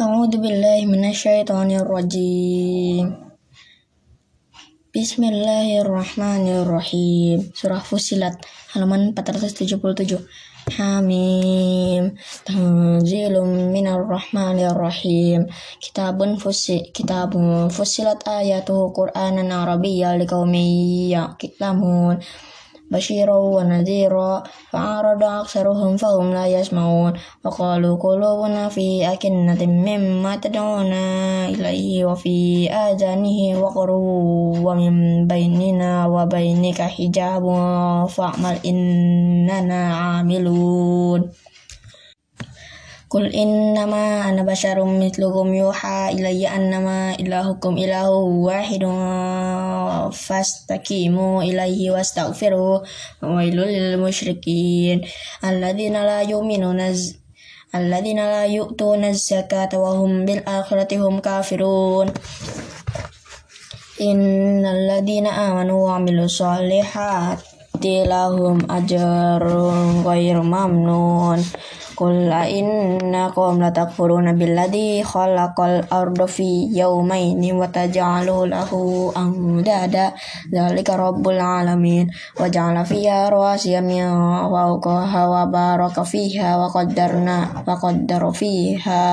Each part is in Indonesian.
أعوذ بالله من الشيطان الرجيم Bismillahirrahmanirrahim Surah Fusilat halaman 477 Hamim Tanzilum minar rahmanir rahim Kitabun fusi Kitabun fusilat ayatuhu Qur'anan Arabiyya liqaumin yaqilamun بشيرا ونذيرا فأعرض أكثرهم فهم لا يسمعون وقالوا قلوبنا في أكنة مما تدعونا إليه وفي آذانه وقر ومن بيننا وبينك حجاب فاعمل إننا عاملون Kul innama ana basyarum mitlukum yuha ilayya annama ilahukum ilahu wahidun fastaqimu ilaihi wastaghfiru wailul lil musyrikin. Alladzina la yu'minuna alladzina la yu'tuna zakata wa hum bil akhirati hum kafirun. Innal ladzina amanu wa amilus solihati lahum ajrun ghairu mamnun Qul a innakum latakfuruna billadhi khalaqal arda fi yawmaini wa taj'alu lahu andada dzalika rabbul alamin wa ja'ala fiha rawasiya min wa baraka wa qaddarna wa qaddara fiha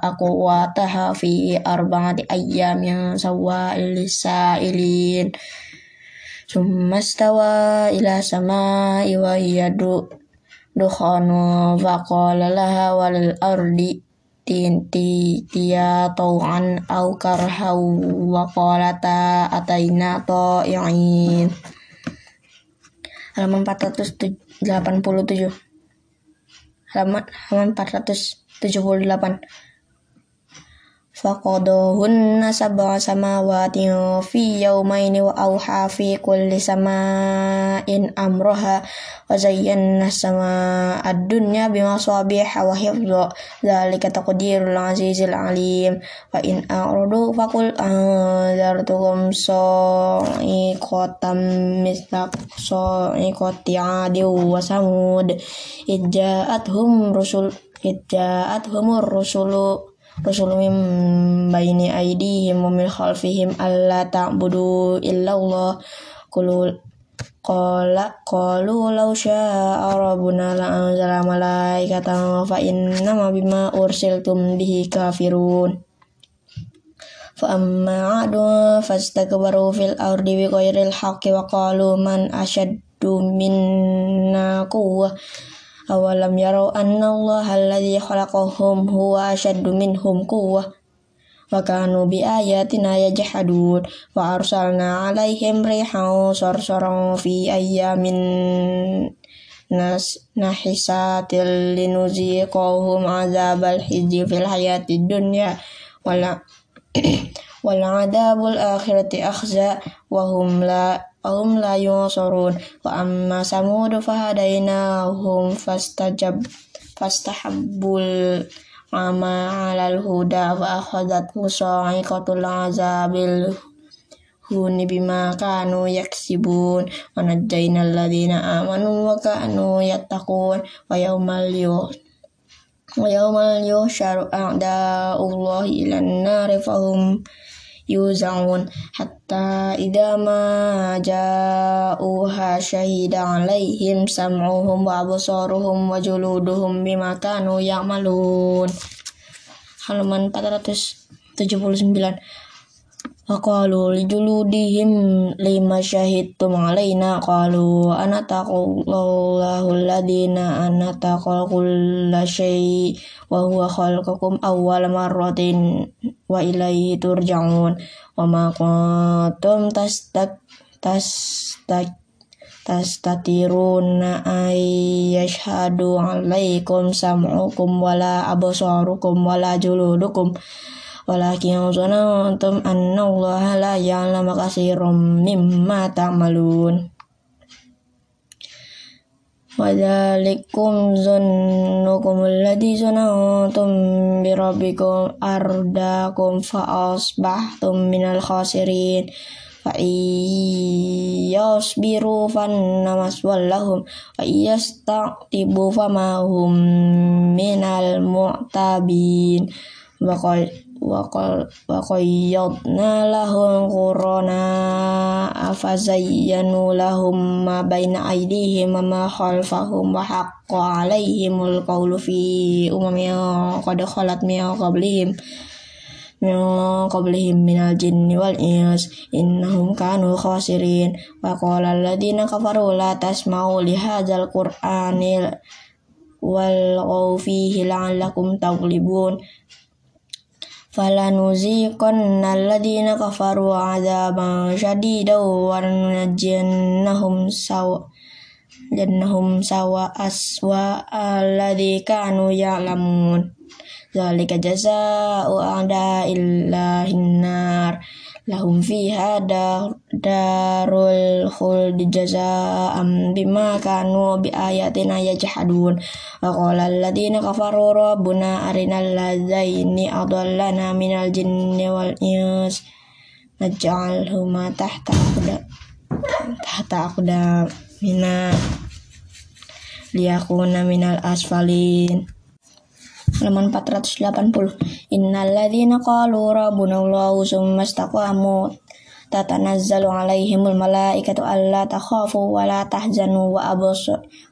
aqwataha fi arba'ati ayyamin sawa'il dukhanu faqala laha wal ardi tinti tia tau'an au karhau wa qalata ataina ta'i'in. Halaman 487 halaman halaman 478 faqadahunna sab'a samawati fi yawmaini wa awha fi kulli sama'in amroha wa zayyana sama ad-dunya bima sabiha wa hifdha dzalika taqdirul azizil alim fa in a'radu faqul anzartukum sa'iqatam misla sa'iqati 'adi wa samud idja'athum rusul idja'athumur rusulu Rasulun baini aidihim wa min khalfihim alla ta'budu illallah. Qulu qala qalu law syaa rabbuna la anzala malaikatan fa inna ma bima ursiltum bihi kafirun. Fa amma adu fastakbaru fil ardi bi ghairil haqqi wa qalu man ashaddu minna quwwah awalam yarau anna Allah alladhi khalaqahum huwa ashaddu minhum quwwah. Wa kanu bi ayatina yajhadun. Wa arsalna alaihim rihan sarsaran fi ayyamin nas nahisatil linuziqahum azabal hijji fil hayati dunya. Wala wal adabul akhirati akhza. Wa hum la Ahum la yunsurun wa amma samudu fahadainahum fastajab fastahabbul ama alal huda wa akhadat sa'iqatul azabil huni bima kanu yaksibun. Wa najjayna alladhina amanu wa kanu yattaqun. Wa yawmal yuh wa yawmal yuhsyaru a'da'ullahi ilan nari fahum yuzaun hatta idza ma ja'uha syahida alaihim sam'uhum wa absaruhum wa juluduhum bima kanu ya'malun halaman 479 Faqalu lijuludihim lima syahidtum alaina qalu anataqallahu alladhina anataqal kulla syai wa huwa khalaqakum awwal marratin wa ilaihi turja'un. Wa ma kuntum tastak tastak tastatiruna ay yashhadu alaikum sam'ukum wala absarukum wala juludukum. Walakin zanantum anna Allah la ya'lamu katsiran mimma ta'malun Wadhalikum zannukum alladhi zanantum birabbikum ardakum fa asbahtum minal khasirin فإن فإنما لهم وإن يستعتبوا فما هم من المعتبين وقال وقيضنا لهم قرناء فزينوا لهم ما بين أيديهم وما خلفهم وحق عليهم القول في أمم قد خلت من قبلهم من قبلهم من الجن والإنس إنهم كانوا خاسرين وقال الذين كفروا لا تسمعوا لهذا القرآن والغوا فيه لعلكم تغلبون فلنذيقن الذين كفروا عذابا شديدا ولنجزينهم سوء جنهم سوء أسوأ الذي كانوا يعلمون ذلك جزاء أعداء الله النار lahum fiha darul khuldi jazaa'an bima kanu bi ayatina yajhadun. Wa qala alladziina kafaru rabbuna arinal ladzaini adallana minal jinni wal ins. Naj'alhuma tahta aqda tahta aqda mina liyakuna minal asfalin halaman 480 innalladzina qalu rabbuna allahu summa istaqamu. Tatanazzalu alaihimul malaikatu alla takhafu wa la tahzanu wa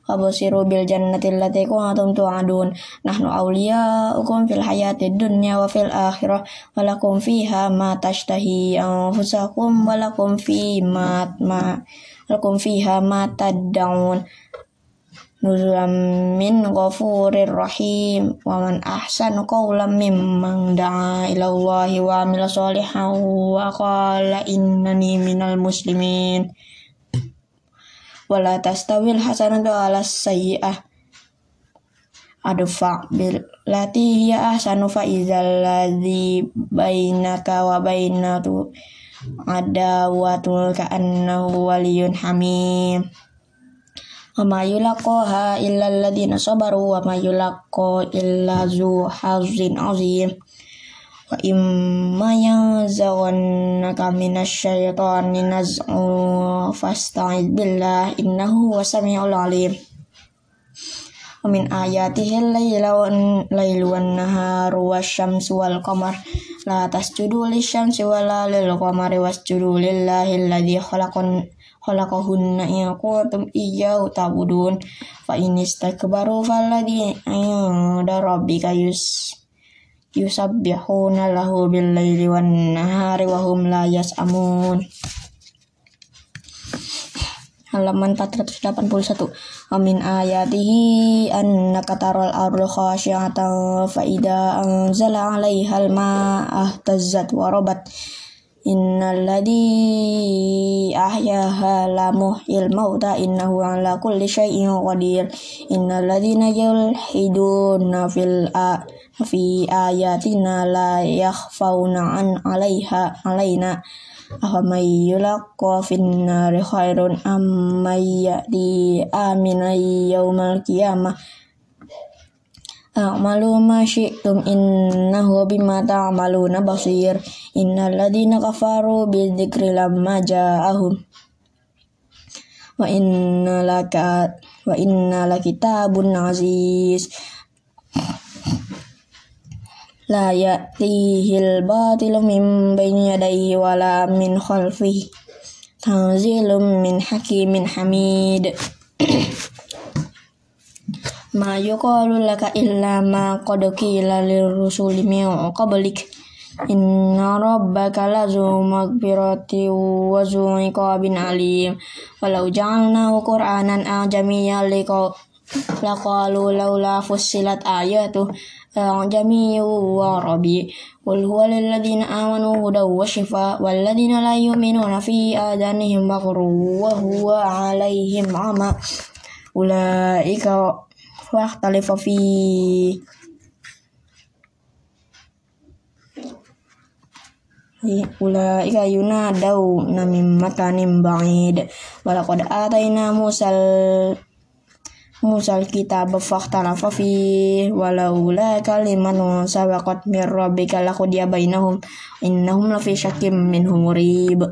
absiru bil jannati allati kuntum tu'adun. Nahnu awliya'ukum fil hayatid dunya wa fil akhirah. Wa lakum fiha ma tashtahi anfusakum wa lakum fi ma ma lakum fiha ma tad'un nuzulam min ghafurir rahim. Wa man ahsanu qawlan mimman da'a ila Allah wa amila sholihan wa qala innani minal muslimin. Wala tastawil hasanatu ala sayyi'ah. Adfa bil lati hiya ahsanu fa idzal ladzi bainaka wa bainatu ada wa ka annahu waliyun hamim wa ma yulaqaha illa alladhina sabaru wa ma illa zu hazin azim. Wa imma yanzaghannaka minasyaitani naz'u fasta'id billah innahu wasami'ul alim. Wa min ayatihi al-lailu wan naharu wasyamsu wal qamar. La tasjudu lisyamsi wala lil qamari wasjudu lillahi alladhi khalaqan khalaqahunna in kuntum iyyahu ta'budun. Fa in istakbaru falladhi inda rabbika yus yusabbihuna lahu bil laili wan nahari wa hum la yas'amun. Halaman 481 Amin ayatihi annaka taral ardu khashi'atan fa idza anzala 'alaiha al-ma'a tazzat wa rabat Innalladzi ahyaha la muhyil mauta innahu ala kulli syai'in qadir. Innalladzina yulhiduna fil a fi ayatina la yakhfauna an 'alaiha 'alaina. Afamay yulaqqa fin khairun amman ya'ti aminan yaumal qiyamah A'malu ma syi'tum innahu bima ta'maluna basir. Innal ladina kafaru bi dzikri lamma ja'ahum. Wa inna laka wa inna lakitabun aziz. La ya'tihil batilu min baini yadayhi wala min khalfihi. Tanzilum min hakimin hamid. Ma yuqalu laka illa ma qad qila lirrusuli min qablik. Inna rabbaka lazu maghfirati wa zu iqabin alim. Walau ja'alnahu qur'anan ajamiyyan liqa laqalu laula fussilat ayatu ajamiyyu wa rabi qul huwa lil ladzina amanu hudaw wa shifa wal ladzina la yu'minuna fi adanihim waqru wa huwa alaihim ama. Ulaika واختلف فيه Ulaika yunadawna min makanin ba'id Walaqad atayna Musal Musal kitab fakhtalafa fi walaula kalimatun sabaqat min rabbika laqudiya bainahum innahum lafi syakkim minhum murib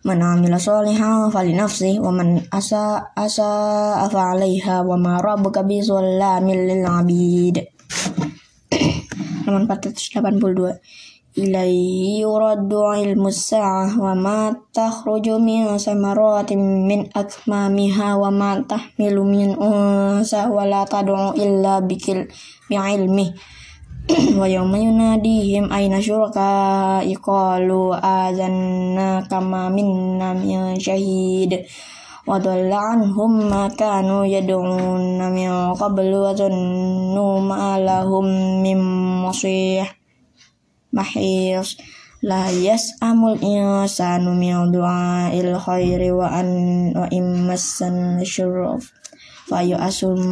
Man amila salihan fali nafsi wa man asa asa afa alaiha wa ma rabbuka bi zallamin lil abid. Nomor 482. Ilaihi yuraddu ilmu sa'ah wa ma takhruju min samaratin min akmamiha wa ma tahmilu min unsa wa la tad'u illa bikil bi'ilmihi wa yawma yunadihim aina syuraka iqalu azanna kama minna min syahid wa dhalla anhum ma kanu yad'un min qablu wa zannu ma lahum min masih mahis. La yas'amul insanu min du'ail khairi wa an wa immassan syuruf fayu asum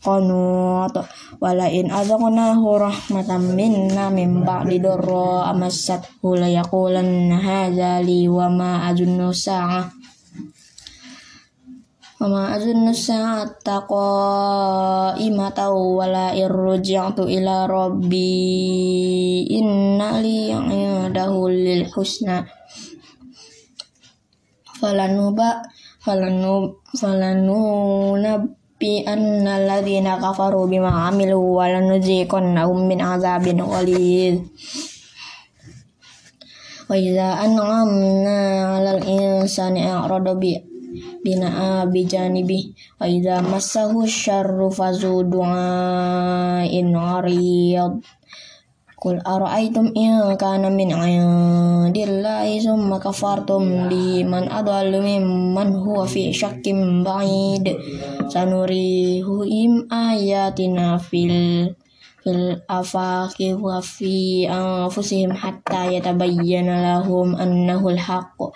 qanut walain adzakunahu rahmatan minna mimba di doro amasat hula ya kulan li wa ma ajunnu sa'ah nusa tako ima tau wala tu ila rabbi inna li yang indahul lil husna. Falanuba فلننبئن الذين كفروا بما عملوا ولنذيقنهم من عذاب غليظ وإذا أنعمنا على الإنسان أعرض bina bijanibi wa idza massahu syarru fazu du'ain ariyad Qul ara'aytum in kana min 'indillahi summa kafartum liman adallu mimman huwa fi syakkim ba'id. Sanurihu im ayatina fil fil afaqi wa fi anfusihim hatta yatabayyana lahum annahu al-haqq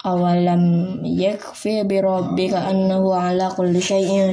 awalam yakfi bi rabbika annahu ala kulli syai'in